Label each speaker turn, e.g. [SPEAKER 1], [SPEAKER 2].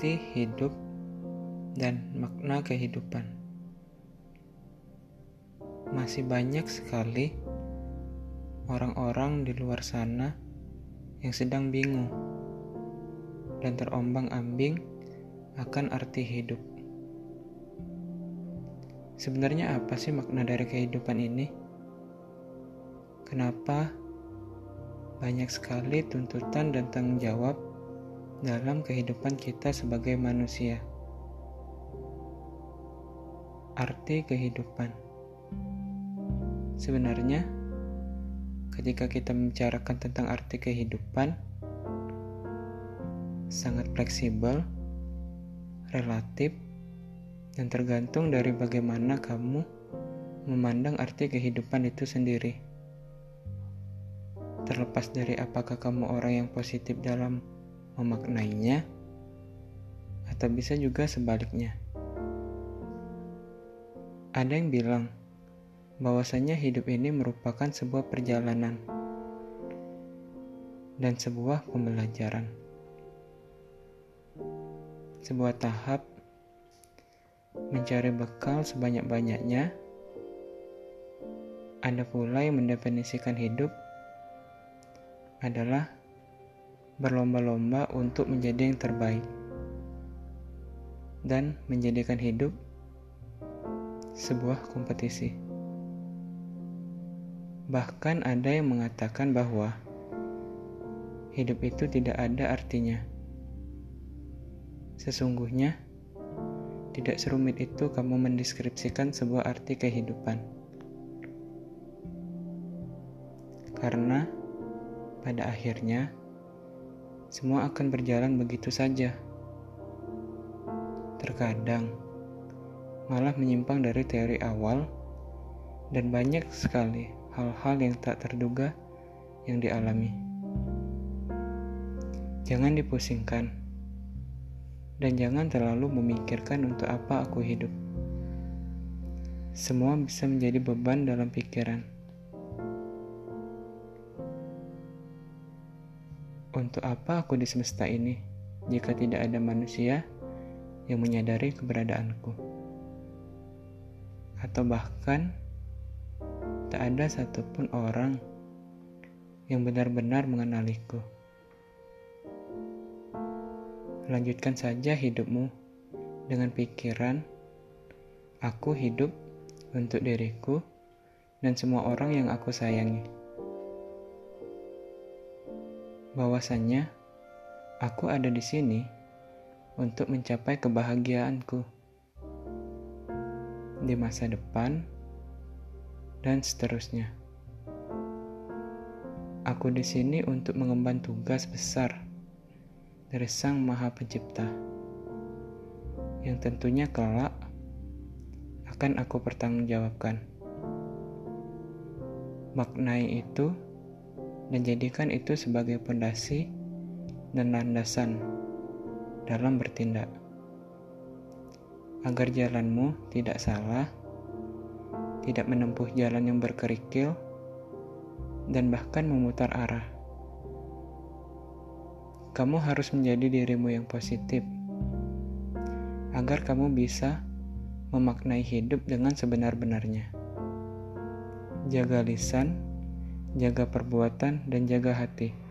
[SPEAKER 1] arti hidup dan makna kehidupan. Masih banyak sekali orang-orang di luar sana yang sedang bingung dan terombang-ambing akan arti hidup. Sebenarnya apa sih makna dari kehidupan ini? Kenapa banyak sekali tuntutan dan tanggung jawab dalam kehidupan kita sebagai manusia. Arti kehidupan sebenarnya, ketika kita membicarakan tentang arti kehidupan, sangat fleksibel, relatif, dan tergantung dari bagaimana kamu memandang arti kehidupan itu sendiri. Terlepas dari apakah kamu orang yang positif dalam memaknainya, atau bisa juga sebaliknya. Ada yang bilang bahwasanya hidup ini merupakan sebuah perjalanan dan sebuah pembelajaran. Sebuah tahap mencari bekal sebanyak-banyaknya. Ada pula yang mendefinisikan hidup adalah berlomba-lomba untuk menjadi yang terbaik dan menjadikan hidup sebuah kompetisi. Bahkan ada yang mengatakan bahwa hidup itu tidak ada artinya. Sesungguhnya, tidak serumit itu kamu mendeskripsikan sebuah arti kehidupan. Karena pada akhirnya, semua akan berjalan begitu saja. Terkadang malah menyimpang dari teori awal, dan banyak sekali hal-hal yang tak terduga yang dialami. Jangan dipusingkan, dan jangan terlalu memikirkan untuk apa aku hidup. Semua bisa menjadi beban dalam pikiran. Untuk apa aku di semesta ini jika tidak ada manusia yang menyadari keberadaanku? Atau bahkan tak ada satupun orang yang benar-benar mengenaliku. Lanjutkan saja hidupmu dengan pikiran, aku hidup untuk diriku dan semua orang yang aku sayangi bahwasannya aku ada di sini untuk mencapai kebahagiaanku di masa depan dan seterusnya. Aku di sini untuk mengemban tugas besar dari Sang Maha Pencipta yang tentunya kelak akan aku pertanggungjawabkan. Maknai itu dan jadikan itu sebagai pondasi dan landasan dalam bertindak. Agar jalanmu tidak salah, tidak menempuh jalan yang berkerikil, dan bahkan memutar arah. Kamu harus menjadi dirimu yang positif, agar kamu bisa memaknai hidup dengan sebenar-benarnya. Jaga lisan, jaga perbuatan, dan jaga hati.